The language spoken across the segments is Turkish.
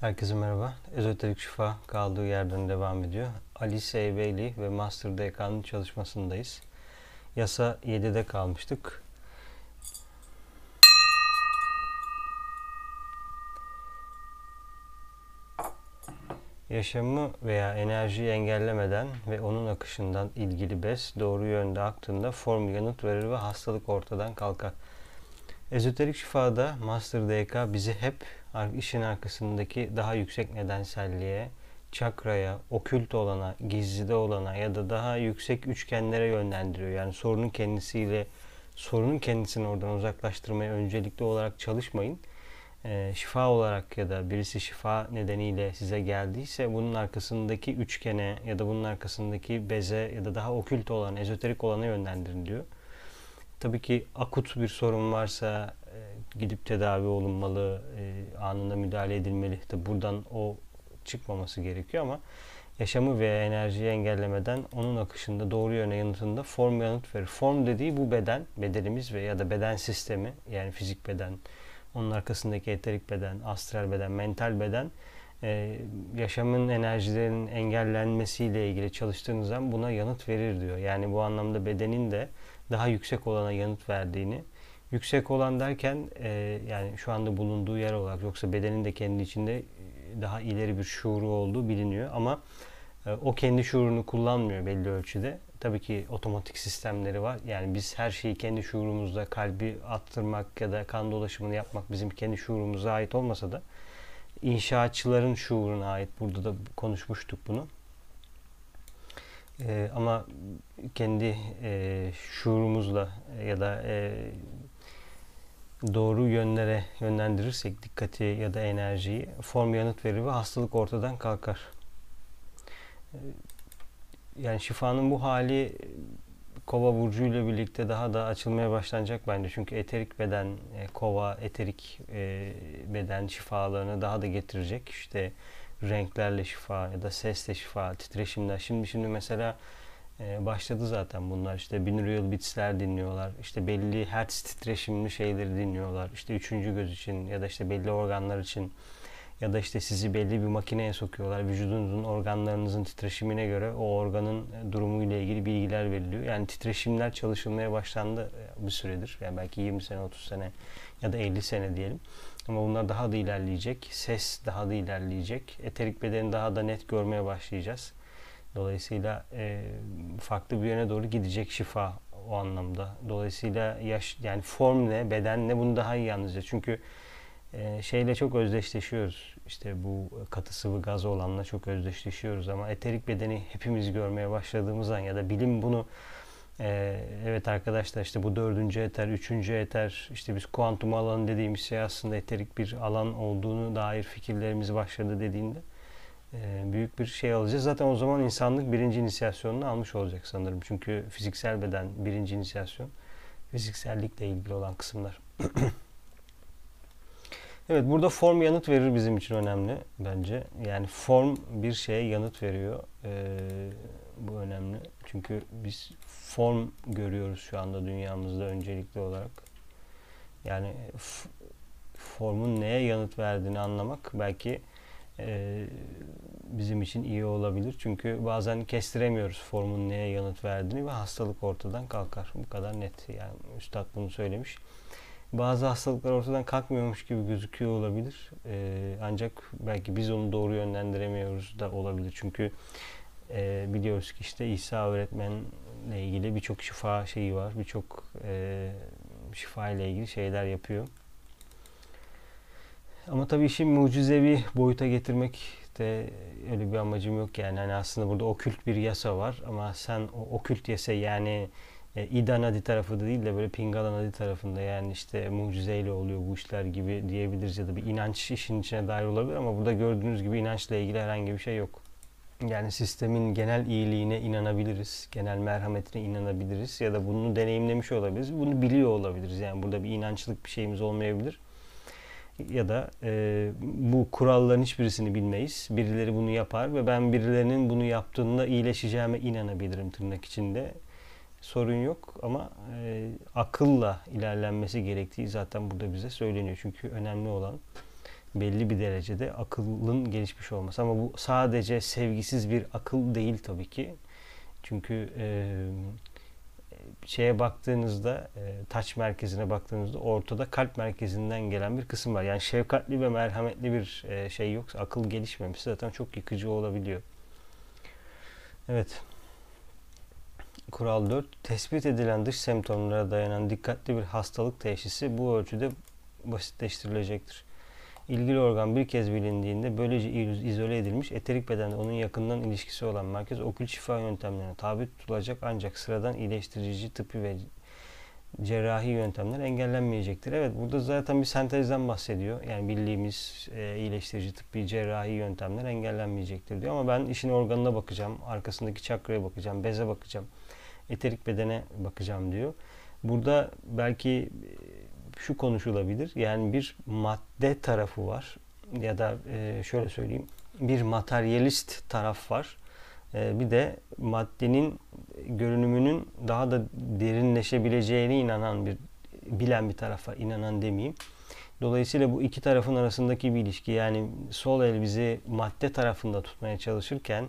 Herkese merhaba. Ezoterik Şifa kaldığı yerden devam ediyor. Alice. Bailey ve Master DK'nın çalışmasındayız. Yasa 7'de kalmıştık. Yaşamı veya enerjiyi engellemeden ve onun akışından ilgili bes doğru yönde aktığında form yanıt verir ve hastalık ortadan kalkar. Ezoterik şifada Master DK bizi hep işin arkasındaki daha yüksek nedenselliğe, çakraya, okült olana, gizlide olana ya da daha yüksek üçgenlere yönlendiriyor. Yani sorunun kendisiyle sorunun kendisini oradan uzaklaştırmaya öncelikli olarak çalışmayın. E, şifa olarak ya da birisi şifa nedeniyle size geldiyse bunun arkasındaki üçgene ya da bunun arkasındaki beze ya da daha okült olan, ezoterik olana yönlendirin diyor. Tabii ki akut bir sorun varsa gidip tedavi olunmalı, e, anında müdahale edilmeli. Tabii buradan o çıkmaması gerekiyor ama yaşamı veya enerjiyi engellemeden onun akışında doğru yöne yanıtında form yanıt verir. Form dediği bu beden, bedenimiz ve ya da beden sistemi yani fizik beden, onun arkasındaki eterik beden, astral beden, mental beden e, yaşamın enerjilerinin engellenmesiyle ilgili çalıştığınız zaman buna yanıt verir diyor. Yani bu anlamda bedenin de daha yüksek olana yanıt verdiğini, yüksek olan derken e, yani şu anda bulunduğu yer olarak yoksa bedenin de kendi içinde daha ileri bir şuuru olduğu biliniyor ama e, o kendi şuurunu kullanmıyor belli ölçüde. Tabii ki otomatik sistemleri var. Yani biz her şeyi kendi şuurumuzda kalbi attırmak ya da kan dolaşımını yapmak bizim kendi şuurumuza ait olmasa da inşaatçıların şuuruna ait. Burada da konuşmuştuk bunu. Ee, ama kendi e, şuurumuzla ya da e, doğru yönlere yönlendirirsek dikkati ya da enerjiyi form yanıt verir ve hastalık ortadan kalkar. Ee, yani şifanın bu hali kova burcu ile birlikte daha da açılmaya başlanacak bence. Çünkü eterik beden, e, kova, eterik e, beden şifalarını daha da getirecek. İşte renklerle şifa ya da sesle şifa, titreşimler. Şimdi şimdi mesela e, başladı zaten bunlar. İşte binaural beats'ler dinliyorlar. İşte belli hertz titreşimli şeyleri dinliyorlar. İşte üçüncü göz için ya da işte belli organlar için ya da işte sizi belli bir makineye sokuyorlar. Vücudunuzun organlarınızın titreşimine göre o organın durumuyla ilgili bilgiler veriliyor. Yani titreşimler çalışılmaya başlandı e, bir süredir. Yani belki 20 sene, 30 sene ya da 50 sene diyelim. Ama bunlar daha da ilerleyecek. Ses daha da ilerleyecek. Eterik bedeni daha da net görmeye başlayacağız. Dolayısıyla e, farklı bir yöne doğru gidecek şifa o anlamda. Dolayısıyla yaş yani form ne, beden ne bunu daha iyi anlayacağız. Çünkü e, şeyle çok özdeşleşiyoruz. İşte bu katı sıvı gaz olanla çok özdeşleşiyoruz ama eterik bedeni hepimiz görmeye başladığımız an ya da bilim bunu ee, evet arkadaşlar işte bu dördüncü eter, üçüncü eter, işte biz kuantum alanı dediğimiz şey aslında eterik bir alan olduğunu dair fikirlerimiz başladı dediğinde e, büyük bir şey alacağız. Zaten o zaman insanlık birinci inisiyasyonunu almış olacak sanırım. Çünkü fiziksel beden birinci inisiyasyon, fiziksellikle ilgili olan kısımlar. evet burada form yanıt verir bizim için önemli bence. Yani form bir şeye yanıt veriyor. Ee, bu önemli. Çünkü biz form görüyoruz şu anda dünyamızda öncelikli olarak. Yani formun neye yanıt verdiğini anlamak belki e, bizim için iyi olabilir. Çünkü bazen kestiremiyoruz formun neye yanıt verdiğini ve hastalık ortadan kalkar. Bu kadar net. Yani Üstad bunu söylemiş. Bazı hastalıklar ortadan kalkmıyormuş gibi gözüküyor olabilir. E, ancak belki biz onu doğru yönlendiremiyoruz da olabilir. Çünkü e, biliyoruz ki işte İsa öğretmenle ilgili birçok şifa şeyi var. Birçok e, şifa ile ilgili şeyler yapıyor. Ama tabii işi mucizevi boyuta getirmek de öyle bir amacım yok yani. Hani aslında burada okült bir yasa var ama sen o okült yasa yani e, İda tarafı da değil de böyle Pingala Nadi tarafında yani işte mucizeyle oluyor bu işler gibi diyebiliriz ya da bir inanç işin içine dair olabilir ama burada gördüğünüz gibi inançla ilgili herhangi bir şey yok. Yani sistemin genel iyiliğine inanabiliriz, genel merhametine inanabiliriz ya da bunu deneyimlemiş olabiliriz, bunu biliyor olabiliriz. Yani burada bir inançlık bir şeyimiz olmayabilir. Ya da e, bu kuralların hiçbirisini bilmeyiz. Birileri bunu yapar ve ben birilerinin bunu yaptığında iyileşeceğime inanabilirim tırnak içinde. Sorun yok ama e, akılla ilerlenmesi gerektiği zaten burada bize söyleniyor. Çünkü önemli olan belli bir derecede akılın gelişmiş olması. Ama bu sadece sevgisiz bir akıl değil tabii ki. Çünkü e, şeye baktığınızda, e, taç merkezine baktığınızda ortada kalp merkezinden gelen bir kısım var. Yani şefkatli ve merhametli bir e, şey yoksa akıl gelişmemiş zaten çok yıkıcı olabiliyor. Evet. Kural 4. Tespit edilen dış semptomlara dayanan dikkatli bir hastalık teşhisi bu ölçüde basitleştirilecektir. İlgili organ bir kez bilindiğinde böylece izole edilmiş eterik bedende onun yakından ilişkisi olan merkez okült şifa yöntemlerine tabi tutulacak ancak sıradan iyileştirici tıbbi ve cerrahi yöntemler engellenmeyecektir. Evet burada zaten bir sentezden bahsediyor. Yani bildiğimiz e, iyileştirici tıbbi cerrahi yöntemler engellenmeyecektir diyor. Ama ben işin organına bakacağım, arkasındaki çakraya bakacağım, beze bakacağım, eterik bedene bakacağım diyor. Burada belki şu konuşulabilir. Yani bir madde tarafı var ya da e, şöyle söyleyeyim bir materyalist taraf var. E, bir de maddenin görünümünün daha da derinleşebileceğine inanan bir bilen bir tarafa inanan demeyeyim. Dolayısıyla bu iki tarafın arasındaki bir ilişki yani sol el bizi madde tarafında tutmaya çalışırken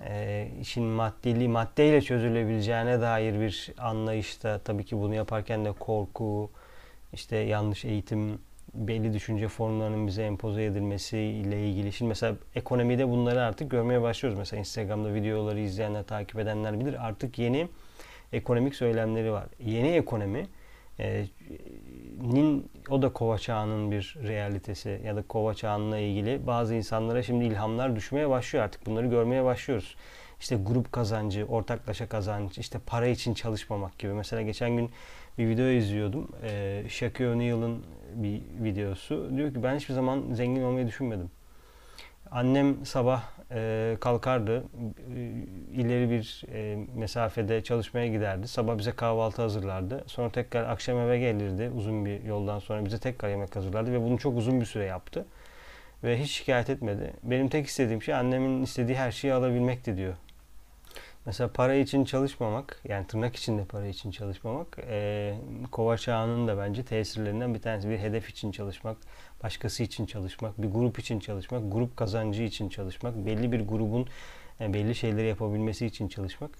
e, işin maddeli maddeyle çözülebileceğine dair bir anlayışta tabii ki bunu yaparken de korku, işte yanlış eğitim, belli düşünce formlarının bize empoze edilmesi ile ilgili. Şimdi mesela ekonomide bunları artık görmeye başlıyoruz. Mesela Instagram'da videoları izleyenler, takip edenler bilir. Artık yeni ekonomik söylemleri var. Yeni ekonomi e, nin o da kova çağının bir realitesi ya da kova çağınla ilgili bazı insanlara şimdi ilhamlar düşmeye başlıyor artık bunları görmeye başlıyoruz. İşte grup kazancı, ortaklaşa kazanç, işte para için çalışmamak gibi. Mesela geçen gün bir video izliyordum. Ee, Shaquille O'Neal'ın bir videosu. Diyor ki ben hiçbir zaman zengin olmayı düşünmedim. Annem sabah e, kalkardı, e, ileri bir e, mesafede çalışmaya giderdi. Sabah bize kahvaltı hazırlardı. Sonra tekrar akşam eve gelirdi uzun bir yoldan sonra bize tekrar yemek hazırlardı ve bunu çok uzun bir süre yaptı. Ve hiç şikayet etmedi. Benim tek istediğim şey annemin istediği her şeyi alabilmekti diyor. Mesela para için çalışmamak, yani tırnak içinde para için çalışmamak, e, kova çağının da bence tesirlerinden bir tanesi. Bir hedef için çalışmak, başkası için çalışmak, bir grup için çalışmak, grup kazancı için çalışmak, belli bir grubun yani belli şeyleri yapabilmesi için çalışmak.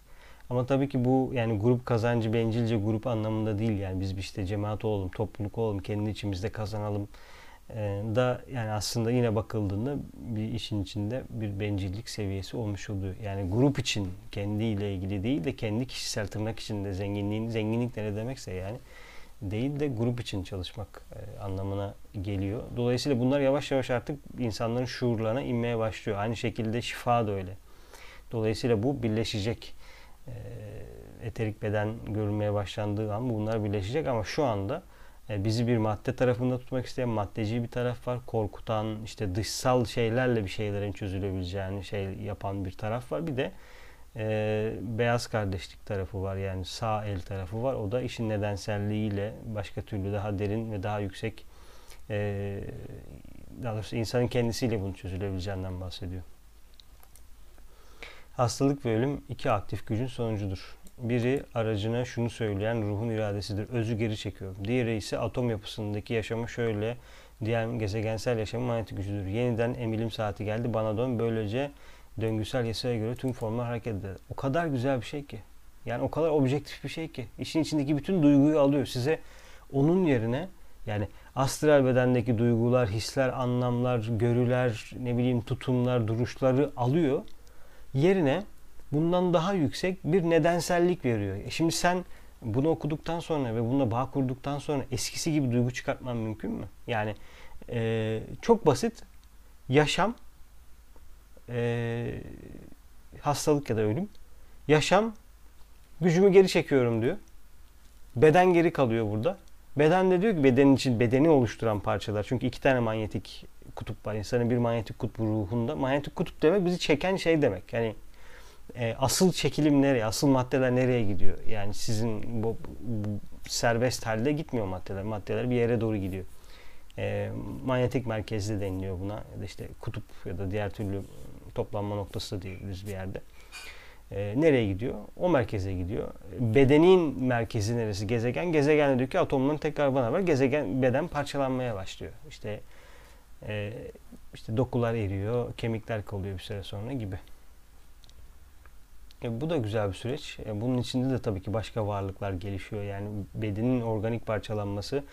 Ama tabii ki bu yani grup kazancı bencilce grup anlamında değil yani biz işte cemaat olalım, topluluk olalım, kendi içimizde kazanalım da yani aslında yine bakıldığında bir işin içinde bir bencillik seviyesi olmuş oluyor. Yani grup için kendiyle ilgili değil de kendi kişisel tırnak içinde zenginliğin zenginlik ne demekse yani değil de grup için çalışmak e, anlamına geliyor. Dolayısıyla bunlar yavaş yavaş artık insanların şuurlarına inmeye başlıyor. Aynı şekilde şifa da öyle. Dolayısıyla bu birleşecek. E, eterik beden görülmeye başlandığı an bunlar birleşecek ama şu anda bizi bir madde tarafında tutmak isteyen maddeci bir taraf var. Korkutan, işte dışsal şeylerle bir şeylerin çözülebileceğini şey yapan bir taraf var. Bir de e, beyaz kardeşlik tarafı var. Yani sağ el tarafı var. O da işin nedenselliğiyle başka türlü daha derin ve daha yüksek e, daha doğrusu insanın kendisiyle bunu çözülebileceğinden bahsediyor. Hastalık ve ölüm iki aktif gücün sonucudur. Biri aracına şunu söyleyen ruhun iradesidir. Özü geri çekiyor. Diğeri ise atom yapısındaki yaşamı şöyle diğer gezegensel yaşamın manyetik gücüdür. Yeniden emilim saati geldi bana dön. Böylece döngüsel yasaya göre tüm formlar hareket eder. O kadar güzel bir şey ki. Yani o kadar objektif bir şey ki. İşin içindeki bütün duyguyu alıyor. Size onun yerine yani astral bedendeki duygular, hisler, anlamlar, görüler, ne bileyim tutumlar, duruşları alıyor. Yerine bundan daha yüksek bir nedensellik veriyor. E şimdi sen bunu okuduktan sonra ve bununla bağ kurduktan sonra eskisi gibi duygu çıkartman mümkün mü? Yani e, çok basit yaşam e, hastalık ya da ölüm yaşam gücümü geri çekiyorum diyor. Beden geri kalıyor burada. Beden de diyor ki bedenin için bedeni oluşturan parçalar. Çünkü iki tane manyetik kutup var. İnsanın bir manyetik kutbu ruhunda. Manyetik kutup demek bizi çeken şey demek. Yani e, asıl çekilim nereye, asıl maddeler nereye gidiyor? Yani sizin bu, bu serbest halde gitmiyor maddeler. Maddeler bir yere doğru gidiyor. E, manyetik merkezli deniliyor buna. Ya da işte kutup ya da diğer türlü toplanma noktası da diyebiliriz bir yerde. E, nereye gidiyor? O merkeze gidiyor. Bedenin merkezi neresi? Gezegen. Gezegen diyor ki atomların tekrar bana var. Gezegen beden parçalanmaya başlıyor. İşte e, işte dokular eriyor, kemikler kalıyor bir süre sonra gibi. E, bu da güzel bir süreç. E, bunun içinde de tabii ki başka varlıklar gelişiyor. Yani bedenin organik parçalanması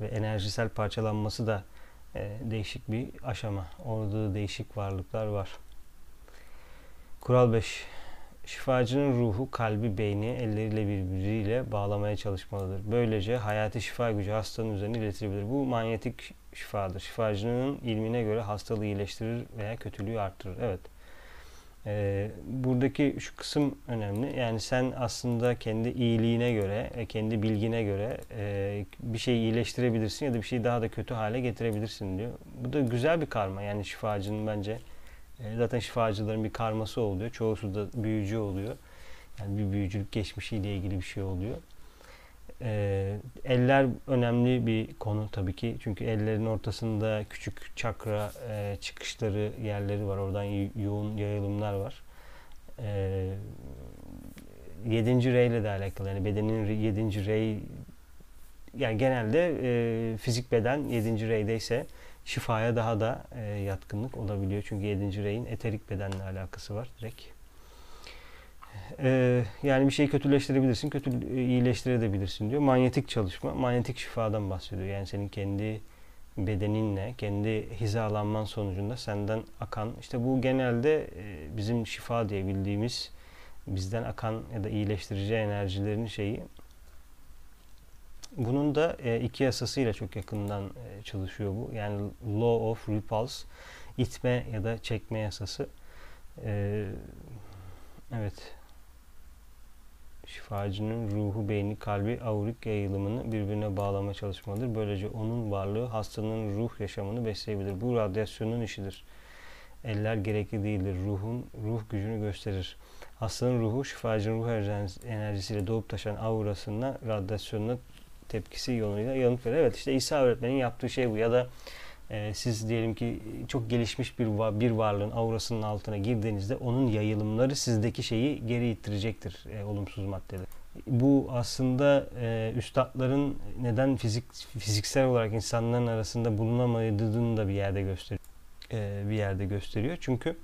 ve enerjisel parçalanması da e, değişik bir aşama. Orada da değişik varlıklar var. Kural 5. Şifacının ruhu, kalbi, beyni elleriyle birbiriyle bağlamaya çalışmalıdır. Böylece hayati şifa gücü hastanın üzerine iletilebilir. Bu manyetik şifadır. Şifacının ilmine göre hastalığı iyileştirir veya kötülüğü arttırır. Evet. Ee, buradaki şu kısım önemli. Yani sen aslında kendi iyiliğine göre, e, kendi bilgine göre e, bir şeyi iyileştirebilirsin ya da bir şeyi daha da kötü hale getirebilirsin diyor. Bu da güzel bir karma. Yani şifacının bence e, zaten şifacıların bir karması oluyor. Çoğusu da büyücü oluyor. Yani bir büyücülük geçmişiyle ilgili bir şey oluyor. E, eller önemli bir konu tabii ki. Çünkü ellerin ortasında küçük çakra e, çıkışları, yerleri var. Oradan yoğun yayılımlar var. E, yedinci reyle de alakalı. Yani bedenin yedinci rey yani genelde e, fizik beden yedinci reydeyse şifaya daha da e, yatkınlık olabiliyor. Çünkü 7. reyin eterik bedenle alakası var direkt. E, yani bir şeyi kötüleştirebilirsin, kötü e, iyileştirebilirsin diyor. Manyetik çalışma, manyetik şifadan bahsediyor. Yani senin kendi bedeninle, kendi hizalanman sonucunda senden akan, işte bu genelde e, bizim şifa diye bildiğimiz bizden akan ya da iyileştirici enerjilerin şeyi bunun da e, iki yasasıyla çok yakından çalışıyor bu. Yani Law of Repulse, itme ya da çekme yasası. E, evet. Şifacının ruhu, beyni, kalbi, aurik yayılımını birbirine bağlama çalışmalıdır. Böylece onun varlığı hastanın ruh yaşamını besleyebilir. Bu radyasyonun işidir. Eller gerekli değildir. Ruhun ruh gücünü gösterir. Hastanın ruhu şifacının ruh enerjisiyle doğup taşan aurasına, radyasyonuna tepkisi yoluyla yanıt verir. Evet işte İsa öğretmenin yaptığı şey bu ya da e, siz diyelim ki çok gelişmiş bir bir varlığın aurasının altına girdiğinizde onun yayılımları sizdeki şeyi geri ittirecektir e, olumsuz maddeleri. Bu aslında e, üstadların neden fizik fiziksel olarak insanların arasında bulunamadığını da bir yerde gösteriyor. E, bir yerde gösteriyor. Çünkü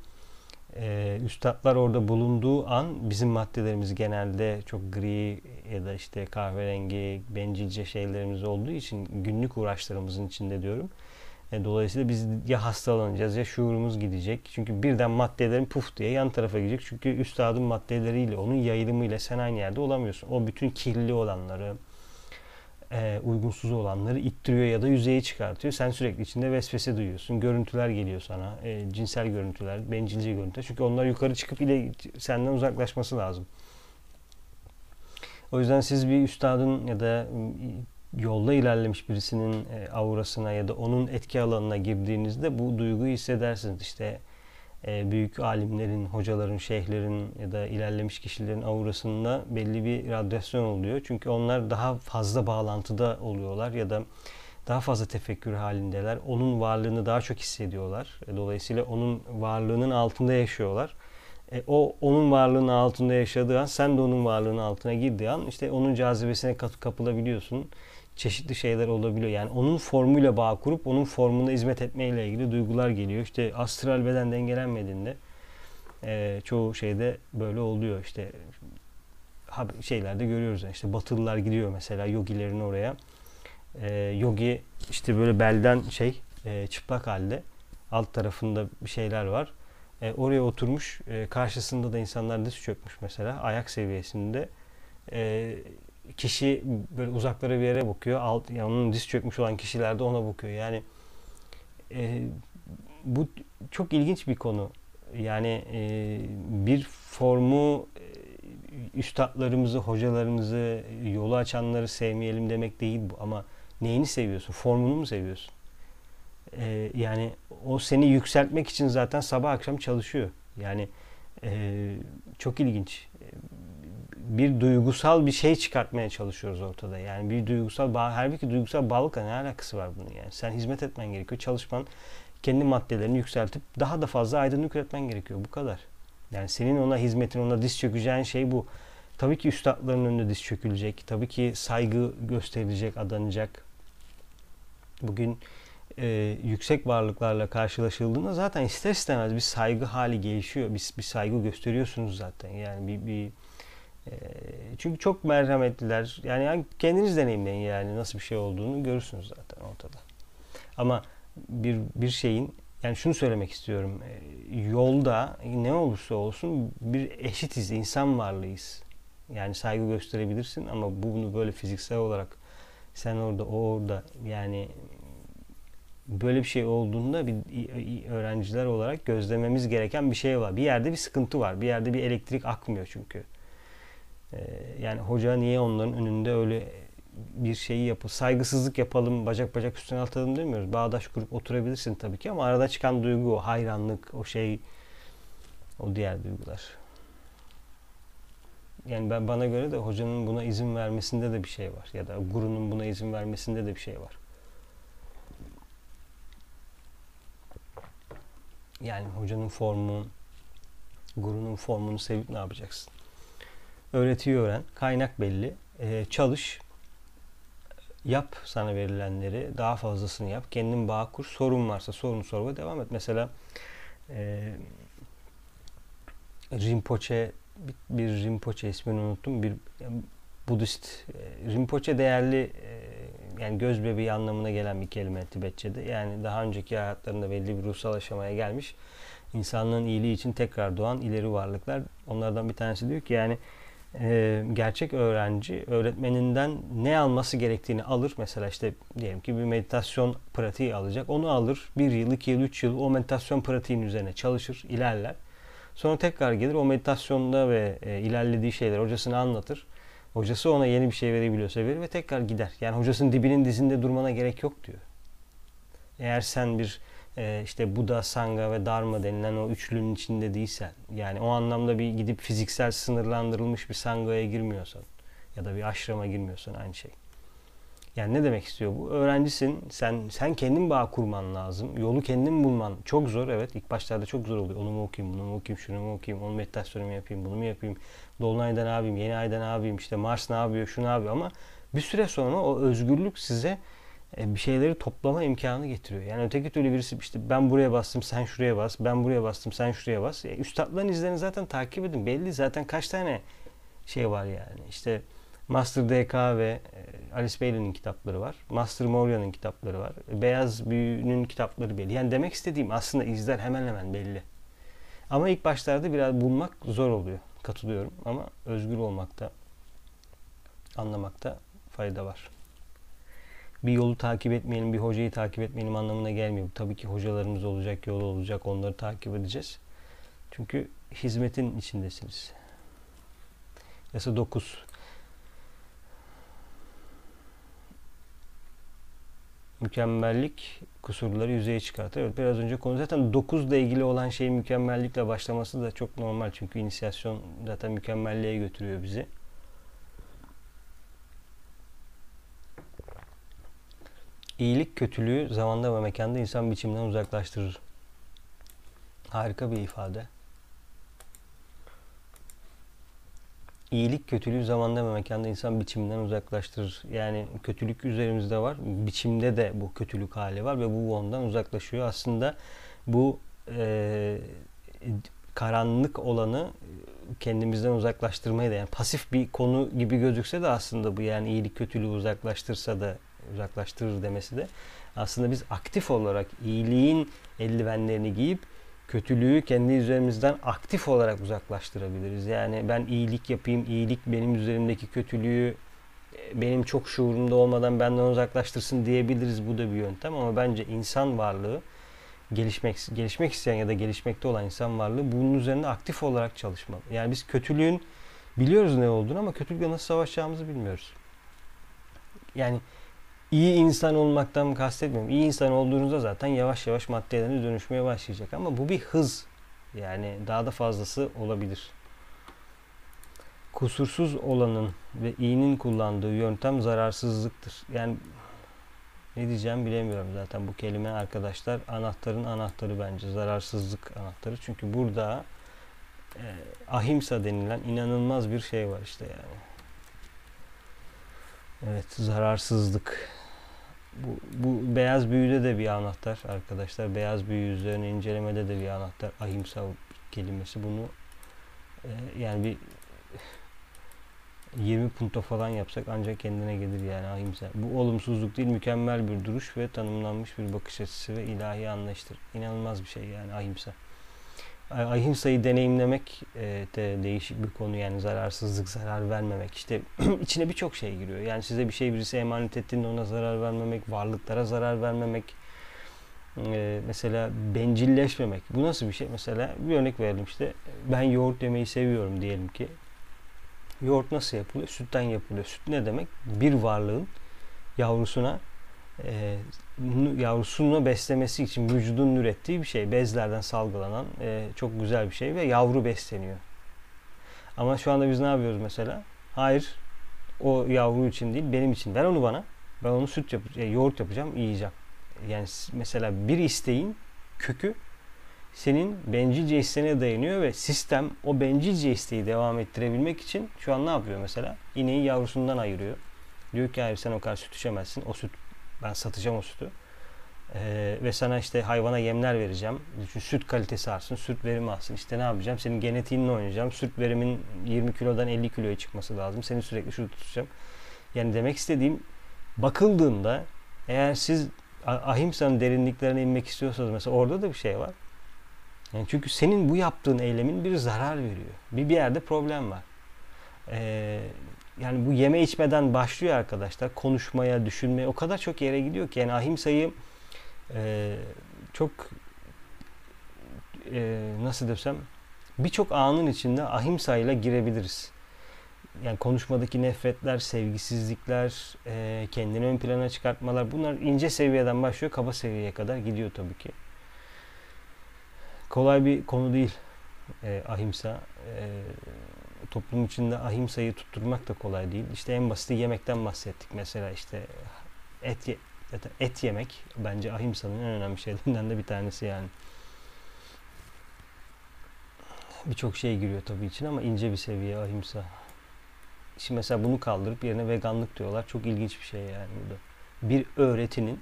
e, üstadlar orada bulunduğu an bizim maddelerimiz genelde çok gri ya da işte kahverengi, bencilce şeylerimiz olduğu için günlük uğraşlarımızın içinde diyorum. E, dolayısıyla biz ya hastalanacağız ya şuurumuz gidecek. Çünkü birden maddelerin puf diye yan tarafa gidecek. Çünkü üstadın maddeleriyle, onun yayılımıyla sen aynı yerde olamıyorsun. O bütün kirli olanları, e, uygunsuz olanları ittiriyor ya da yüzeye çıkartıyor. Sen sürekli içinde vesvese duyuyorsun. Görüntüler geliyor sana. E, cinsel görüntüler, bencilce görüntüler. Çünkü onlar yukarı çıkıp ile senden uzaklaşması lazım. O yüzden siz bir üstadın ya da yolda ilerlemiş birisinin e, aurasına ya da onun etki alanına girdiğinizde bu duyguyu hissedersiniz. İşte e, büyük alimlerin, hocaların, şeyhlerin ya da ilerlemiş kişilerin aurasında belli bir radyasyon oluyor. Çünkü onlar daha fazla bağlantıda oluyorlar ya da daha fazla tefekkür halindeler. Onun varlığını daha çok hissediyorlar. E, dolayısıyla onun varlığının altında yaşıyorlar. E, o onun varlığının altında yaşadığı an sen de onun varlığının altına girdiği an işte onun cazibesine kapılabiliyorsun çeşitli şeyler olabiliyor. Yani onun formuyla bağ kurup onun formuna hizmet etmeyle ilgili duygular geliyor. İşte astral beden dengelenmediğinde e, çoğu şeyde böyle oluyor. İşte şeylerde görüyoruz. Yani işte Batılılar gidiyor mesela yogilerin oraya. E, yogi işte böyle belden şey e, çıplak halde alt tarafında bir şeyler var. E, oraya oturmuş. E, karşısında da insanlar diz çökmüş mesela ayak seviyesinde. E, kişi böyle uzaklara bir yere bakıyor. Alt, yani onun diz çökmüş olan kişiler de ona bakıyor. Yani e, bu çok ilginç bir konu. Yani e, bir formu e, üstadlarımızı, hocalarımızı, yolu açanları sevmeyelim demek değil bu. Ama neyini seviyorsun? Formunu mu seviyorsun? E, yani o seni yükseltmek için zaten sabah akşam çalışıyor. Yani e, çok ilginç bir duygusal bir şey çıkartmaya çalışıyoruz ortada. Yani bir duygusal bağ, halbuki duygusal bağlılıkla ne alakası var bunun yani? Sen hizmet etmen gerekiyor. Çalışman kendi maddelerini yükseltip daha da fazla aydınlık üretmen gerekiyor. Bu kadar. Yani senin ona hizmetin, ona diz çökeceğin şey bu. Tabii ki üstadların önünde diz çökülecek. Tabii ki saygı gösterilecek, adanacak. Bugün e, yüksek varlıklarla karşılaşıldığında zaten ister istemez bir saygı hali gelişiyor. Bir, bir saygı gösteriyorsunuz zaten. Yani bir, bir çünkü çok merhametliler. Yani, kendiniz deneyimleyin yani nasıl bir şey olduğunu görürsünüz zaten ortada. Ama bir bir şeyin yani şunu söylemek istiyorum. E, yolda ne olursa olsun bir eşitiz, insan varlığıyız. Yani saygı gösterebilirsin ama bunu böyle fiziksel olarak sen orada, o orada yani böyle bir şey olduğunda bir öğrenciler olarak gözlememiz gereken bir şey var. Bir yerde bir sıkıntı var. Bir yerde bir elektrik akmıyor çünkü. Ee, yani hoca niye onların önünde öyle bir şeyi yapı saygısızlık yapalım, bacak bacak üstüne atalım demiyoruz. Bağdaş kurup oturabilirsin tabii ki ama arada çıkan duygu o hayranlık, o şey o diğer duygular. Yani ben bana göre de hocanın buna izin vermesinde de bir şey var ya da gurunun buna izin vermesinde de bir şey var. Yani hocanın formu, gurunun formunu sevip ne yapacaksın? Öğretiyi öğren, kaynak belli, ee, çalış, yap sana verilenleri, daha fazlasını yap, kendin bağ kur, sorun varsa sorunu sor ve devam et. Mesela e, Rinpoche, bir, bir Rinpoche ismini unuttum, bir Budist, e, Rinpoche değerli e, yani göz bebeği anlamına gelen bir kelime Tibetçe'de. Yani daha önceki hayatlarında belli bir ruhsal aşamaya gelmiş. insanlığın iyiliği için tekrar doğan ileri varlıklar. Onlardan bir tanesi diyor ki yani e, gerçek öğrenci öğretmeninden ne alması gerektiğini alır. Mesela işte diyelim ki bir meditasyon pratiği alacak. Onu alır. Bir yıl, iki yıl, üç yıl o meditasyon pratiğin üzerine çalışır, ilerler. Sonra tekrar gelir o meditasyonda ve e, ilerlediği şeyler hocasına anlatır. Hocası ona yeni bir şey verebiliyorsa verir ve tekrar gider. Yani hocasının dibinin dizinde durmana gerek yok diyor. Eğer sen bir e, işte Buda, Sangha ve Dharma denilen o üçlünün içinde değilsen yani o anlamda bir gidip fiziksel sınırlandırılmış bir Sangha'ya girmiyorsan ya da bir aşrama girmiyorsan aynı şey. Yani ne demek istiyor bu? Öğrencisin. Sen sen kendin bağ kurman lazım. Yolu kendin bulman çok zor. Evet ilk başlarda çok zor oluyor. Onu mu okuyayım, bunu mu okuyayım, şunu mu okuyayım, onu meditasyonu mu yapayım, bunu mu yapayım, Dolunay'da ne yapayım, yeni ayda ne yapayım, işte Mars ne yapıyor, şu ne yapıyor ama bir süre sonra o özgürlük size bir şeyleri toplama imkanı getiriyor. Yani öteki türlü birisi işte ben buraya bastım sen şuraya bas, ben buraya bastım sen şuraya bas. E, üstadların izlerini zaten takip edin. Belli zaten kaç tane şey var yani. İşte Master DK ve e, Alice Bailey'nin kitapları var. Master Moria'nın kitapları var. Beyaz Büyü'nün kitapları belli. Yani demek istediğim aslında izler hemen hemen belli. Ama ilk başlarda biraz bulmak zor oluyor. Katılıyorum ama özgür olmakta, anlamakta fayda var bir yolu takip etmeyelim, bir hocayı takip etmeyelim anlamına gelmiyor. Tabii ki hocalarımız olacak, yol olacak, onları takip edeceğiz. Çünkü hizmetin içindesiniz. Yasa 9. Mükemmellik kusurları yüzeye çıkartır. Evet biraz önce konu zaten 9 ile ilgili olan şey mükemmellikle başlaması da çok normal. Çünkü inisiyasyon zaten mükemmelliğe götürüyor bizi. İyilik kötülüğü zamanda ve mekanda insan biçiminden uzaklaştırır. Harika bir ifade. İyilik kötülüğü zamanda ve mekanda insan biçiminden uzaklaştırır. Yani kötülük üzerimizde var. Biçimde de bu kötülük hali var ve bu ondan uzaklaşıyor. Aslında bu e, karanlık olanı kendimizden uzaklaştırmayı da yani pasif bir konu gibi gözükse de aslında bu yani iyilik kötülüğü uzaklaştırsa da uzaklaştırır demesi de aslında biz aktif olarak iyiliğin eldivenlerini giyip kötülüğü kendi üzerimizden aktif olarak uzaklaştırabiliriz. Yani ben iyilik yapayım, iyilik benim üzerimdeki kötülüğü e, benim çok şuurumda olmadan benden uzaklaştırsın diyebiliriz. Bu da bir yöntem ama bence insan varlığı gelişmek gelişmek isteyen ya da gelişmekte olan insan varlığı bunun üzerinde aktif olarak çalışmalı. Yani biz kötülüğün biliyoruz ne olduğunu ama kötülükle nasıl savaşacağımızı bilmiyoruz. Yani iyi insan olmaktan kastetmiyorum. İyi insan olduğunuzda zaten yavaş yavaş maddeleriniz dönüşmeye başlayacak. Ama bu bir hız. Yani daha da fazlası olabilir. Kusursuz olanın ve iyinin kullandığı yöntem zararsızlıktır. Yani ne diyeceğim bilemiyorum zaten bu kelime arkadaşlar anahtarın anahtarı bence zararsızlık anahtarı çünkü burada e, ahimsa denilen inanılmaz bir şey var işte yani. Evet zararsızlık bu, bu beyaz büyüde de bir anahtar arkadaşlar. Beyaz büyü üzerine incelemede de bir anahtar. Ahimsa kelimesi bunu e, yani bir 20 punto falan yapsak ancak kendine gelir yani ahimsa. Bu olumsuzluk değil mükemmel bir duruş ve tanımlanmış bir bakış açısı ve ilahi anlayıştır. İnanılmaz bir şey yani ahimsa. Ahimsa'yı deneyimlemek e, de değişik bir konu yani zararsızlık, zarar vermemek. İşte içine birçok şey giriyor. Yani size bir şey birisi emanet ettiğinde ona zarar vermemek, varlıklara zarar vermemek, e, mesela bencilleşmemek. Bu nasıl bir şey? Mesela bir örnek verelim işte. Ben yoğurt yemeyi seviyorum diyelim ki. Yoğurt nasıl yapılıyor? Sütten yapılıyor. Süt ne demek? Bir varlığın yavrusuna e, yavrusunu beslemesi için vücudun ürettiği bir şey. Bezlerden salgılanan e, çok güzel bir şey ve yavru besleniyor. Ama şu anda biz ne yapıyoruz mesela? Hayır o yavru için değil benim için. Ver onu bana. Ben onu süt yapacağım, e, yoğurt yapacağım, yiyeceğim. Yani mesela bir isteğin kökü senin bencilce isteğine dayanıyor ve sistem o bencilce isteği devam ettirebilmek için şu an ne yapıyor mesela? İneği yavrusundan ayırıyor. Diyor ki hayır sen o kadar süt içemezsin. O süt ben satacağım o sütü. Ee, ve sana işte hayvana yemler vereceğim. Çünkü süt kalitesi artsın, süt verimi artsın. İşte ne yapacağım? Senin genetiğinle oynayacağım. Süt verimin 20 kilodan 50 kiloya çıkması lazım. Seni sürekli şurada tutacağım. Yani demek istediğim bakıldığında eğer siz ahimsanın derinliklerine inmek istiyorsanız mesela orada da bir şey var. Yani çünkü senin bu yaptığın eylemin bir zarar veriyor. Bir bir yerde problem var. Ee, yani bu yeme içmeden başlıyor arkadaşlar. Konuşmaya, düşünmeye o kadar çok yere gidiyor ki. Yani ahimsayı e, çok e, nasıl desem birçok anın içinde ahimsayla girebiliriz. Yani konuşmadaki nefretler, sevgisizlikler, e, kendini ön plana çıkartmalar bunlar ince seviyeden başlıyor kaba seviyeye kadar gidiyor tabii ki. Kolay bir konu değil e, ahimsa. E, toplum içinde ahimsayı tutturmak da kolay değil. İşte en basiti yemekten bahsettik. Mesela işte et ye, et yemek bence ahimsanın en önemli şeylerinden de bir tanesi yani. Birçok şey giriyor tabii için ama ince bir seviye ahimsa. Şimdi mesela bunu kaldırıp yerine veganlık diyorlar. Çok ilginç bir şey yani burada. Bir öğretinin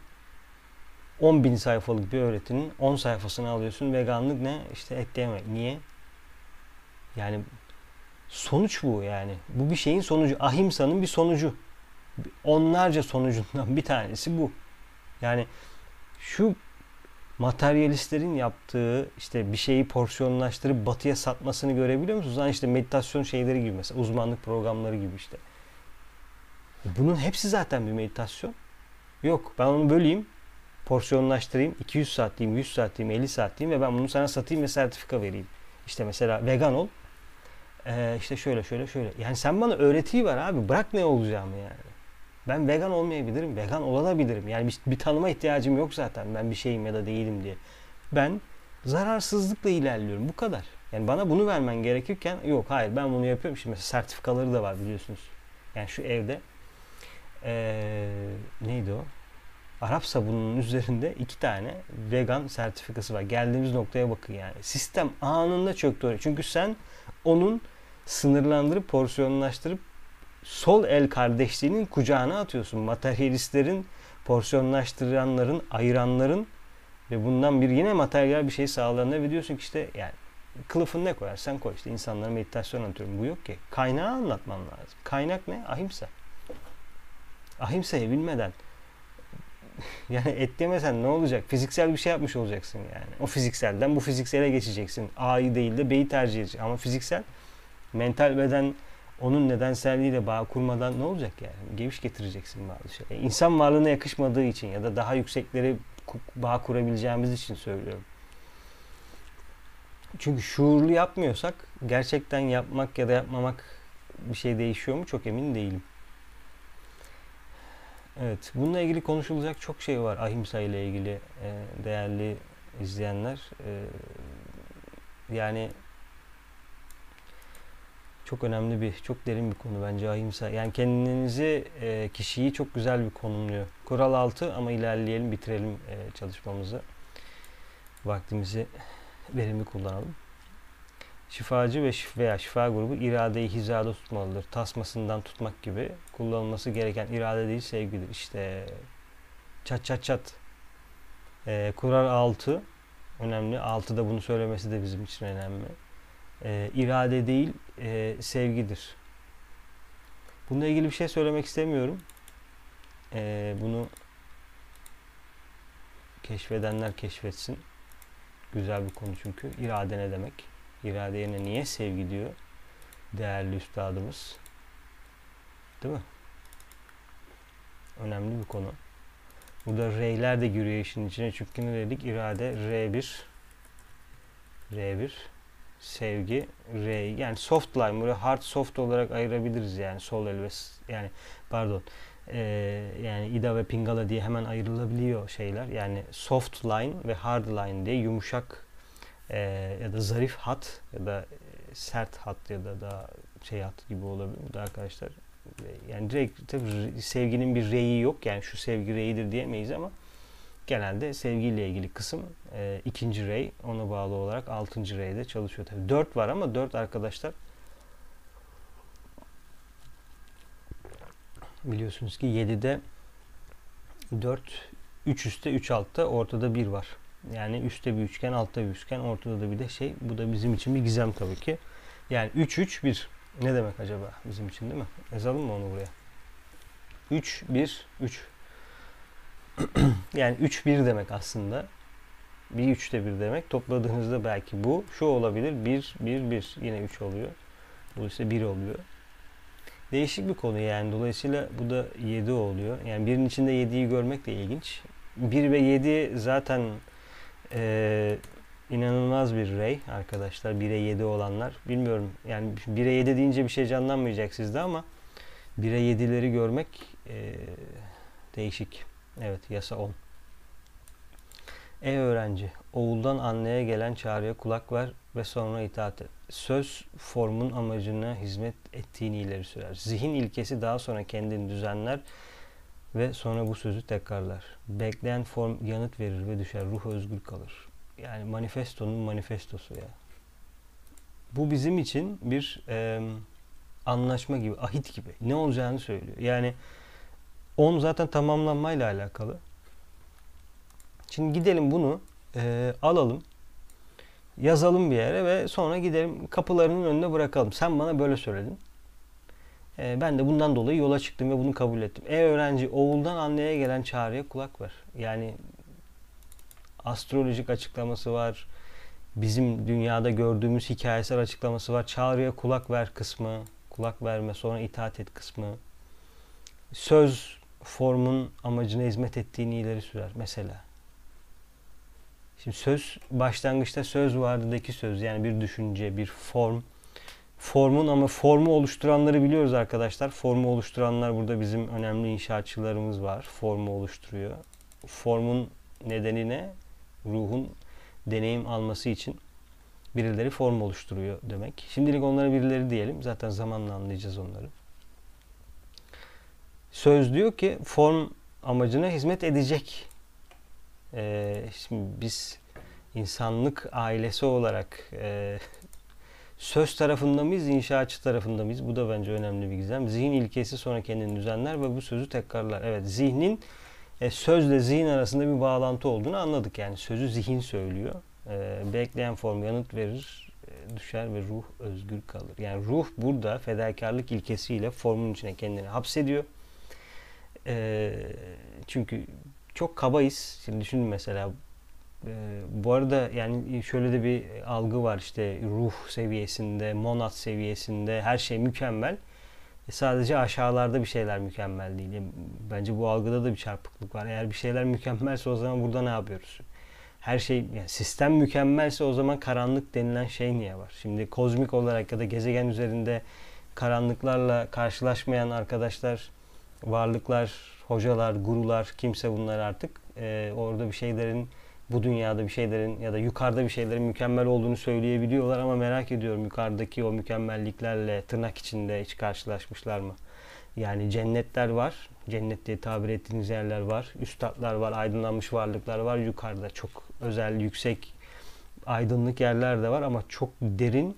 10 bin sayfalık bir öğretinin 10 sayfasını alıyorsun. Veganlık ne? İşte et yemek. Niye? Yani sonuç bu yani. Bu bir şeyin sonucu. Ahimsa'nın bir sonucu. Onlarca sonucundan bir tanesi bu. Yani şu materyalistlerin yaptığı işte bir şeyi porsiyonlaştırıp batıya satmasını görebiliyor musunuz? Yani işte meditasyon şeyleri gibi mesela uzmanlık programları gibi işte. Bunun hepsi zaten bir meditasyon. Yok ben onu böleyim, porsiyonlaştırayım, 200 saat diyeyim, 100 saat diyeyim, 50 saat diyeyim ve ben bunu sana satayım ve sertifika vereyim. İşte mesela vegan ol, ee, işte şöyle şöyle şöyle. Yani sen bana öğretiyi ver abi. Bırak ne olacağımı yani. Ben vegan olmayabilirim. Vegan olabilirim. Yani bir, bir tanıma ihtiyacım yok zaten. Ben bir şeyim ya da değilim diye. Ben zararsızlıkla ilerliyorum. Bu kadar. Yani bana bunu vermen gerekirken yok hayır ben bunu yapıyorum. Şimdi mesela sertifikaları da var biliyorsunuz. Yani şu evde ee, neydi o? Arap sabununun üzerinde iki tane vegan sertifikası var. Geldiğimiz noktaya bakın yani. Sistem anında çöktü. Çünkü sen onun sınırlandırıp porsiyonlaştırıp sol el kardeşliğinin kucağına atıyorsun. Materyalistlerin, porsiyonlaştıranların, ayıranların ve bundan bir yine materyal bir şey sağlayanlar ve diyorsun ki işte yani kılıfın ne koyarsan koy işte insanlara meditasyon anlatıyorum. Bu yok ki. Kaynağı anlatman lazım. Kaynak ne? Ahimsa. Ahimsa'yı bilmeden yani et yemesen ne olacak? Fiziksel bir şey yapmış olacaksın yani. O fizikselden bu fiziksele geçeceksin. A'yı değil de B'yi tercih edeceksin. Ama fiziksel mental beden onun nedenselliğiyle bağ kurmadan ne olacak yani? Geviş getireceksin bazı şey. İnsan varlığına yakışmadığı için ya da daha yüksekleri bağ kurabileceğimiz için söylüyorum. Çünkü şuurlu yapmıyorsak gerçekten yapmak ya da yapmamak bir şey değişiyor mu çok emin değilim. Evet, bununla ilgili konuşulacak çok şey var ahimsa ile ilgili değerli izleyenler. yani çok önemli bir, çok derin bir konu bence ahimsa. Yani kendinizi, e, kişiyi çok güzel bir konumluyor. Kural 6 ama ilerleyelim, bitirelim e, çalışmamızı. Vaktimizi verimli kullanalım. Şifacı ve şif veya şifa grubu iradeyi hizada tutmalıdır. Tasmasından tutmak gibi kullanılması gereken irade değil sevgidir. İşte Çat çat çat. Ee, kurar 6 önemli. 6 da bunu söylemesi de bizim için önemli. Ee, irade değil e, sevgidir. Bununla ilgili bir şey söylemek istemiyorum. Ee, bunu keşfedenler keşfetsin. Güzel bir konu çünkü. İrade ne demek? İrade yerine niye sevgi diyor? Değerli üstadımız. Değil mi? Önemli bir konu. Burada R'ler de giriyor işin içine. Çünkü ne dedik? İrade R1 R1 sevgi R yani soft line böyle hard soft olarak ayırabiliriz yani sol el ve yani pardon e, yani ida ve pingala diye hemen ayrılabiliyor şeyler. Yani soft line ve hard line diye yumuşak e, ya da zarif hat ya da sert hat ya da daha şey hat gibi olabilir arkadaşlar? Yani direkt tabii sevginin bir reyi yok. Yani şu sevgi reyidir diyemeyiz ama genelde sevgiyle ilgili kısım e, ikinci rey ona bağlı olarak altıncı reyde çalışıyor tabii. Dört var ama dört arkadaşlar biliyorsunuz ki 7'de 4 3 üstte 3 altta ortada 1 var. Yani üstte bir üçgen altta bir üçgen ortada da bir de şey bu da bizim için bir gizem tabii ki. Yani 3 3 1 ne demek acaba bizim için değil mi? Yazalım mı onu buraya? 3 1 3 yani 3 1 demek aslında. Bir 3 de 1 demek. Topladığınızda belki bu şu olabilir. 1 1 1 yine 3 oluyor. Dolayısıyla 1 oluyor. Değişik bir konu yani. Dolayısıyla bu da 7 oluyor. Yani birinin içinde 7'yi görmek de ilginç. 1 ve 7 zaten e, inanılmaz bir rey arkadaşlar. 1'e 7 olanlar. Bilmiyorum yani 1'e 7 deyince bir şey canlanmayacak sizde ama 1'e 7'leri görmek e, değişik. Evet yasa 10. Ey öğrenci, oğuldan anneye gelen çağrıya kulak ver ve sonra itaat et. Söz formun amacına hizmet ettiğini ileri sürer. Zihin ilkesi daha sonra kendini düzenler ve sonra bu sözü tekrarlar. Bekleyen form yanıt verir ve düşer. Ruh özgür kalır. Yani manifestonun manifestosu ya. Bu bizim için bir e, anlaşma gibi, ahit gibi. Ne olacağını söylüyor. Yani 10 zaten tamamlanmayla alakalı. Şimdi gidelim bunu e, alalım. Yazalım bir yere ve sonra gidelim kapılarının önüne bırakalım. Sen bana böyle söyledin. E, ben de bundan dolayı yola çıktım ve bunu kabul ettim. Ey öğrenci oğuldan anneye gelen çağrıya kulak ver. Yani astrolojik açıklaması var. Bizim dünyada gördüğümüz hikayesel açıklaması var. Çağrıya kulak ver kısmı. Kulak verme sonra itaat et kısmı. Söz formun amacına hizmet ettiğini ileri sürer mesela. Şimdi söz başlangıçta söz vardaki söz yani bir düşünce, bir form. Formun ama formu oluşturanları biliyoruz arkadaşlar. Formu oluşturanlar burada bizim önemli inşaatçılarımız var. Formu oluşturuyor. Formun nedeni ne? Ruhun deneyim alması için birileri form oluşturuyor demek. Şimdilik onlara birileri diyelim. Zaten zamanla anlayacağız onları. Söz diyor ki form amacına hizmet edecek. Ee, şimdi biz insanlık ailesi olarak e, söz tarafında mıyız, inşaatçı tarafında mıyız? Bu da bence önemli bir gizem. Zihin ilkesi sonra kendini düzenler ve bu sözü tekrarlar. Evet, zihnin e, sözle zihin arasında bir bağlantı olduğunu anladık. Yani sözü zihin söylüyor. E, bekleyen form yanıt verir, e, düşer ve ruh özgür kalır. Yani ruh burada fedakarlık ilkesiyle formun içine kendini hapsediyor. E, çünkü çok kabayız. Şimdi düşünün mesela e, bu arada yani şöyle de bir algı var işte ruh seviyesinde, monat seviyesinde her şey mükemmel. E sadece aşağılarda bir şeyler mükemmel değil. Yani bence bu algıda da bir çarpıklık var. Eğer bir şeyler mükemmelse o zaman burada ne yapıyoruz? Her şey yani sistem mükemmelse o zaman karanlık denilen şey niye var? Şimdi kozmik olarak ya da gezegen üzerinde karanlıklarla karşılaşmayan arkadaşlar, varlıklar, hocalar, gurular, kimse bunlar artık e, orada bir şeylerin bu dünyada bir şeylerin ya da yukarıda bir şeylerin mükemmel olduğunu söyleyebiliyorlar ama merak ediyorum yukarıdaki o mükemmelliklerle tırnak içinde hiç karşılaşmışlar mı? Yani cennetler var. Cennet diye tabir ettiğiniz yerler var. Üstadlar var, aydınlanmış varlıklar var. Yukarıda çok özel, yüksek aydınlık yerler de var ama çok derin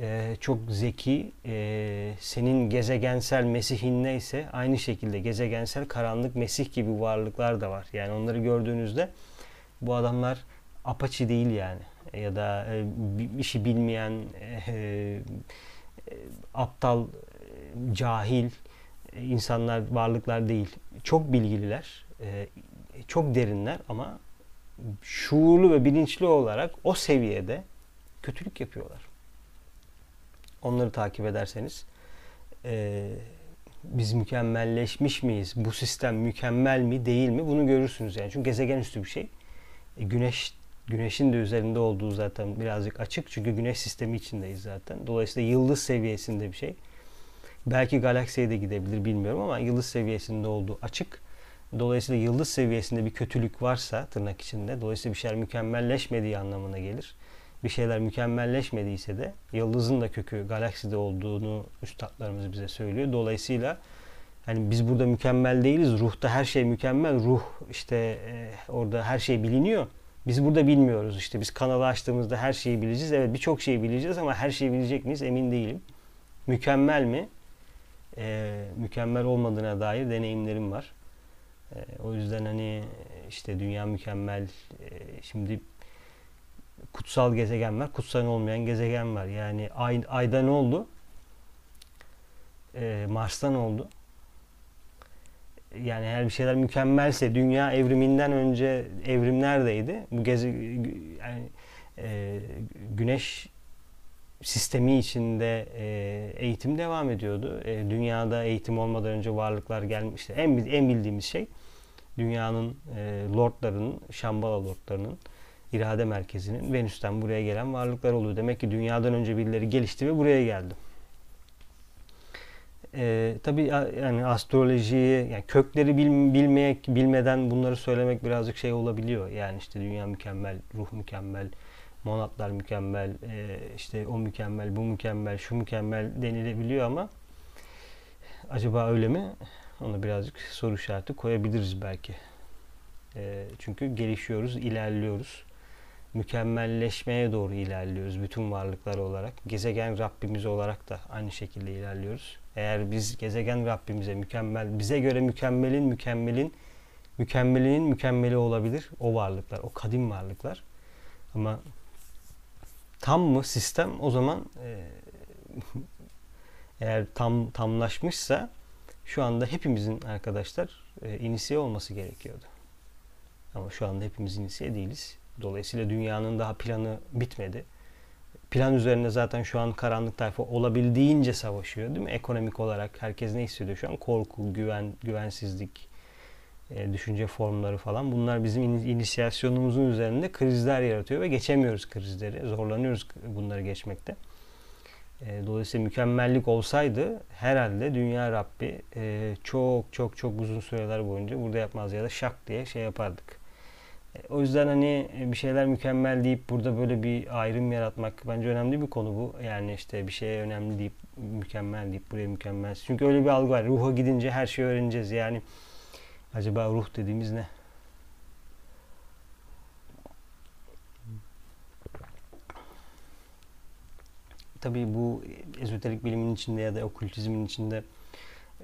e, çok zeki, e, senin gezegensel Mesih'in neyse aynı şekilde gezegensel karanlık Mesih gibi varlıklar da var. Yani onları gördüğünüzde bu adamlar apaçi değil yani ya da e, işi bilmeyen e, e, aptal, e, cahil e, insanlar, varlıklar değil. Çok bilgililer, e, çok derinler ama şuurlu ve bilinçli olarak o seviyede kötülük yapıyorlar. Onları takip ederseniz e, biz mükemmelleşmiş miyiz? Bu sistem mükemmel mi değil mi? Bunu görürsünüz yani. Çünkü gezegen üstü bir şey. E, güneş Güneşin de üzerinde olduğu zaten birazcık açık. Çünkü güneş sistemi içindeyiz zaten. Dolayısıyla yıldız seviyesinde bir şey. Belki galaksiye de gidebilir bilmiyorum ama yıldız seviyesinde olduğu açık. Dolayısıyla yıldız seviyesinde bir kötülük varsa tırnak içinde dolayısıyla bir şeyler mükemmelleşmediği anlamına gelir. Bir şeyler mükemmelleşmediyse de yıldızın da kökü galakside olduğunu üstadlarımız bize söylüyor. Dolayısıyla hani biz burada mükemmel değiliz. Ruhta her şey mükemmel. Ruh işte e, orada her şey biliniyor. Biz burada bilmiyoruz işte. Biz kanalı açtığımızda her şeyi bileceğiz. Evet birçok şeyi bileceğiz ama her şeyi bilecek miyiz emin değilim. Mükemmel mi? Ee, mükemmel olmadığına dair deneyimlerim var. Ee, o yüzden hani işte dünya mükemmel. Ee, şimdi kutsal gezegen var. Kutsal olmayan gezegen var. Yani ay, ayda ne oldu? Ee, Mars'ta ne oldu? yani eğer bir şeyler mükemmelse dünya evriminden önce evrim neredeydi? Bu gezi yani e, güneş sistemi içinde e, eğitim devam ediyordu. E, dünyada eğitim olmadan önce varlıklar gelmişti. En en bildiğimiz şey dünyanın e, lordlarının, Şambala lordlarının irade merkezinin Venüs'ten buraya gelen varlıklar oluyor. Demek ki dünyadan önce birileri gelişti ve buraya geldi. E, tabii yani astrolojiyi, yani kökleri bil, bilmeye, bilmeden bunları söylemek birazcık şey olabiliyor. Yani işte dünya mükemmel, ruh mükemmel, monatlar mükemmel, e, işte o mükemmel, bu mükemmel, şu mükemmel denilebiliyor ama acaba öyle mi? Ona birazcık soru işareti koyabiliriz belki. E, çünkü gelişiyoruz, ilerliyoruz mükemmelleşmeye doğru ilerliyoruz bütün varlıklar olarak. Gezegen Rabbimiz olarak da aynı şekilde ilerliyoruz. Eğer biz gezegen Rabbimize mükemmel, bize göre mükemmelin mükemmelin mükemmelinin mükemmeli olabilir o varlıklar, o kadim varlıklar. Ama tam mı sistem o zaman e, eğer tam tamlaşmışsa şu anda hepimizin arkadaşlar e, inisiye olması gerekiyordu. Ama şu anda hepimiz inisiye değiliz. Dolayısıyla dünyanın daha planı bitmedi. Plan üzerinde zaten şu an karanlık tayfa olabildiğince savaşıyor değil mi? Ekonomik olarak herkes ne hissediyor şu an? Korku, güven, güvensizlik, e, düşünce formları falan. Bunlar bizim in, inisiyasyonumuzun üzerinde krizler yaratıyor ve geçemiyoruz krizleri. Zorlanıyoruz bunları geçmekte. E, dolayısıyla mükemmellik olsaydı herhalde Dünya Rabbi e, çok çok çok uzun süreler boyunca burada yapmaz ya da şak diye şey yapardık o yüzden hani bir şeyler mükemmel deyip burada böyle bir ayrım yaratmak bence önemli bir konu bu. Yani işte bir şeye önemli deyip mükemmel deyip buraya mükemmel. Çünkü öyle bir algı var. Ruha gidince her şeyi öğreneceğiz. Yani acaba ruh dediğimiz ne? Tabii bu ezoterik bilimin içinde ya da okültizmin içinde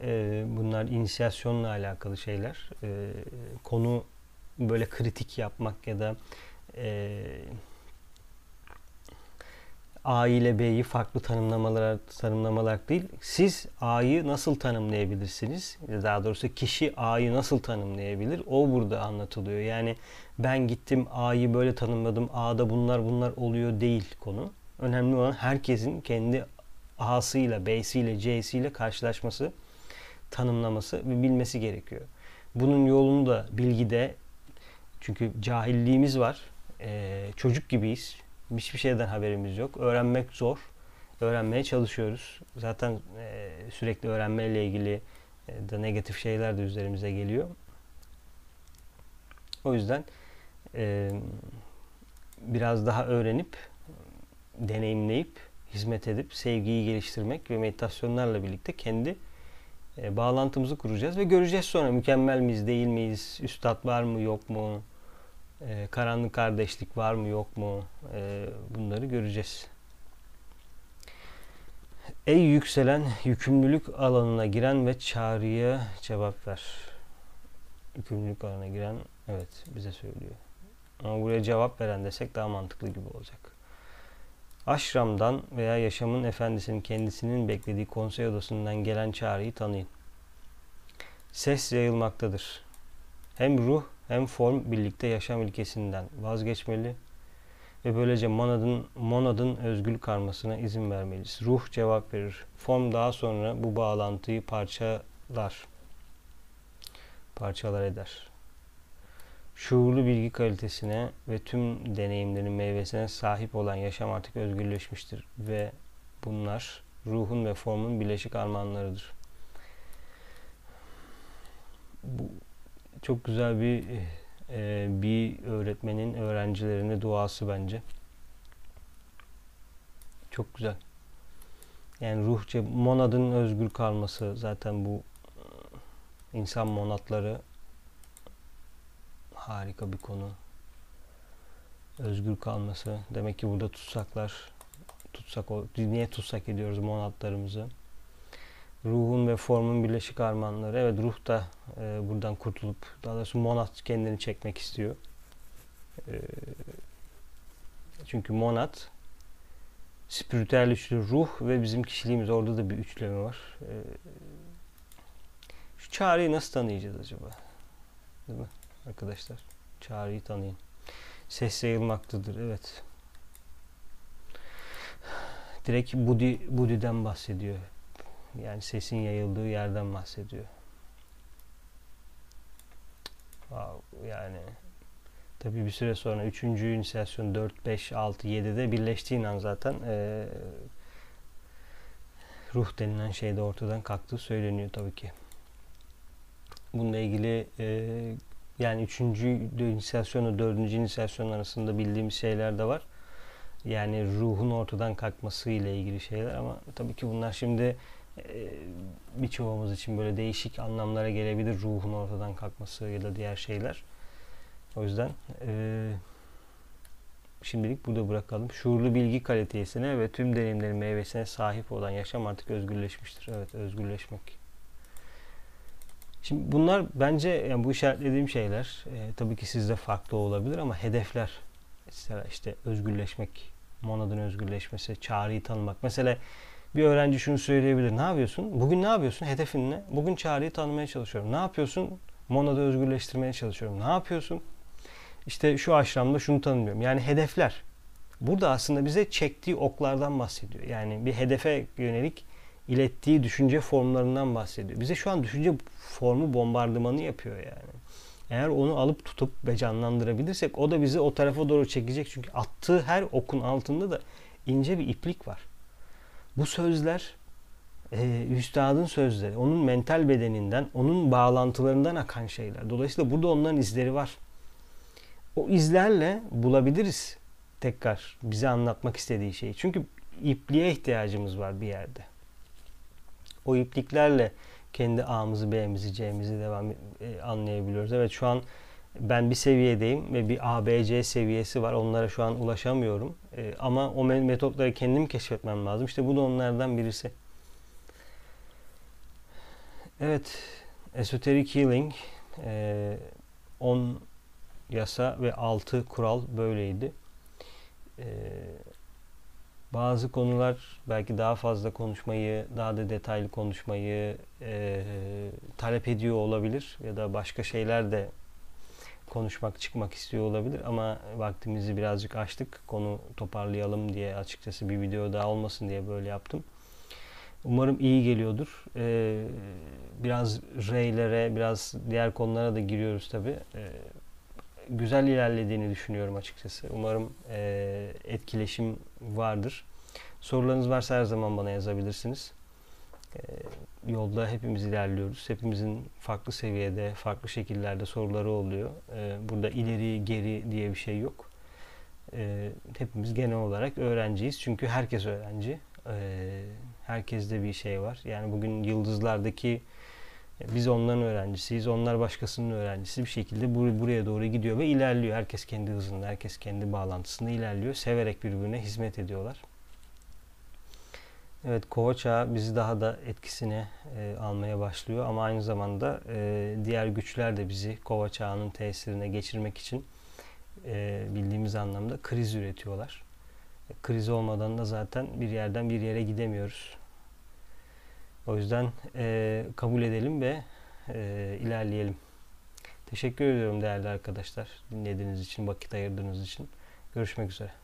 e, bunlar inisiyasyonla alakalı şeyler. E, konu böyle kritik yapmak ya da e, A ile B'yi farklı tanımlamalar tanımlamalar değil. Siz A'yı nasıl tanımlayabilirsiniz? Daha doğrusu kişi A'yı nasıl tanımlayabilir? O burada anlatılıyor. Yani ben gittim A'yı böyle tanımladım. A'da bunlar bunlar oluyor değil konu. Önemli olan herkesin kendi A'sıyla, B'siyle, C'siyle karşılaşması, tanımlaması ve bilmesi gerekiyor. Bunun yolunu da bilgide çünkü cahilliğimiz var. Ee, çocuk gibiyiz. Hiçbir şeyden haberimiz yok. Öğrenmek zor. Öğrenmeye çalışıyoruz. Zaten e, sürekli öğrenmeyle ilgili e, de negatif şeyler de üzerimize geliyor. O yüzden e, biraz daha öğrenip, deneyimleyip, hizmet edip, sevgiyi geliştirmek ve meditasyonlarla birlikte kendi e, bağlantımızı kuracağız ve göreceğiz sonra mükemmel miyiz, değil miyiz, üstad var mı, yok mu, e, karanlık kardeşlik var mı yok mu e, bunları göreceğiz. Ey yükselen yükümlülük alanına giren ve çağrıya cevap ver. Yükümlülük alanına giren evet bize söylüyor. Ama buraya cevap veren desek daha mantıklı gibi olacak. Aşramdan veya yaşamın efendisinin kendisinin beklediği konsey odasından gelen çağrıyı tanıyın. Ses yayılmaktadır. Hem ruh hem form birlikte yaşam ilkesinden vazgeçmeli ve böylece monadın, monadın özgül karmasına izin vermeliyiz. Ruh cevap verir. Form daha sonra bu bağlantıyı parçalar. Parçalar eder. Şuurlu bilgi kalitesine ve tüm deneyimlerin meyvesine sahip olan yaşam artık özgürleşmiştir ve bunlar ruhun ve formun bileşik armağanlarıdır. Bu çok güzel bir e, bir öğretmenin öğrencilerine duası bence. Çok güzel. Yani ruhça monadın özgür kalması zaten bu e, insan monatları harika bir konu. Özgür kalması. Demek ki burada tutsaklar tutsak niye tutsak ediyoruz monatlarımızı? Ruhun ve formun birleşik armağanları. Evet ruh da e, buradan kurtulup daha doğrusu monat kendini çekmek istiyor. E, çünkü monat spiritüel üçlü ruh ve bizim kişiliğimiz orada da bir üçleme var. E, şu çağrıyı nasıl tanıyacağız acaba? Değil mi arkadaşlar? Çağrıyı tanıyın. Ses yayılmaktadır. Evet. Direkt Budi, Budi'den bahsediyor. Yani sesin yayıldığı yerden bahsediyor. Wow, yani tabii bir süre sonra 3. inisiyasyon 4, 5, 6, 7'de birleştiğin an zaten e, ruh denilen şey de ortadan kalktığı söyleniyor tabii ki. Bununla ilgili e, yani 3. inisiyasyonla 4. inisiyasyon arasında bildiğimiz şeyler de var. Yani ruhun ortadan kalkması ile ilgili şeyler ama tabii ki bunlar şimdi birçoğumuz için böyle değişik anlamlara gelebilir ruhun ortadan kalkması ya da diğer şeyler. O yüzden e, şimdilik burada bırakalım. Şuurlu bilgi kalitesine ve tüm deneyimlerin meyvesine sahip olan yaşam artık özgürleşmiştir. Evet özgürleşmek. Şimdi bunlar bence yani bu işaretlediğim şeyler e, tabii ki sizde farklı olabilir ama hedefler işte özgürleşmek, monadın özgürleşmesi, çağrıyı tanımak. Mesela bir öğrenci şunu söyleyebilir. Ne yapıyorsun? Bugün ne yapıyorsun? Hedefin ne? Bugün çağrıyı tanımaya çalışıyorum. Ne yapıyorsun? Monada özgürleştirmeye çalışıyorum. Ne yapıyorsun? İşte şu aşramda şunu tanımıyorum. Yani hedefler. Burada aslında bize çektiği oklardan bahsediyor. Yani bir hedefe yönelik ilettiği düşünce formlarından bahsediyor. Bize şu an düşünce formu bombardımanı yapıyor yani. Eğer onu alıp tutup ve canlandırabilirsek o da bizi o tarafa doğru çekecek. Çünkü attığı her okun altında da ince bir iplik var. Bu sözler e, üstadın sözleri. Onun mental bedeninden, onun bağlantılarından akan şeyler. Dolayısıyla burada onların izleri var. O izlerle bulabiliriz tekrar bize anlatmak istediği şeyi. Çünkü ipliğe ihtiyacımız var bir yerde. O ipliklerle kendi A'mızı, B'mizi, C'mizi devam e, anlayabiliyoruz. Evet şu an ben bir seviyedeyim ve bir ABC seviyesi var. Onlara şu an ulaşamıyorum. E, ama o metotları kendim keşfetmem lazım. İşte bu da onlardan birisi. Evet, Esoteric Healing e, 10 yasa ve 6 kural böyleydi. E, bazı konular belki daha fazla konuşmayı, daha da detaylı konuşmayı e, talep ediyor olabilir ya da başka şeyler de konuşmak, çıkmak istiyor olabilir ama vaktimizi birazcık açtık. Konu toparlayalım diye açıkçası bir video daha olmasın diye böyle yaptım. Umarım iyi geliyordur. Ee, biraz reylere, biraz diğer konulara da giriyoruz tabi. Ee, güzel ilerlediğini düşünüyorum açıkçası. Umarım e, etkileşim vardır. Sorularınız varsa her zaman bana yazabilirsiniz. Ee, yolda hepimiz ilerliyoruz. Hepimizin farklı seviyede, farklı şekillerde soruları oluyor. Ee, burada ileri, geri diye bir şey yok. Ee, hepimiz genel olarak öğrenciyiz. Çünkü herkes öğrenci. Herkeste bir şey var. Yani bugün yıldızlardaki biz onların öğrencisiyiz. Onlar başkasının öğrencisi. Bir şekilde buraya doğru gidiyor ve ilerliyor. Herkes kendi hızında, herkes kendi bağlantısında ilerliyor. Severek birbirine hizmet ediyorlar. Evet, kova çağı bizi daha da etkisine e, almaya başlıyor ama aynı zamanda e, diğer güçler de bizi kova çağının tesirine geçirmek için e, bildiğimiz anlamda kriz üretiyorlar. E, kriz olmadan da zaten bir yerden bir yere gidemiyoruz. O yüzden e, kabul edelim ve e, ilerleyelim. Teşekkür ediyorum değerli arkadaşlar dinlediğiniz için, vakit ayırdığınız için. Görüşmek üzere.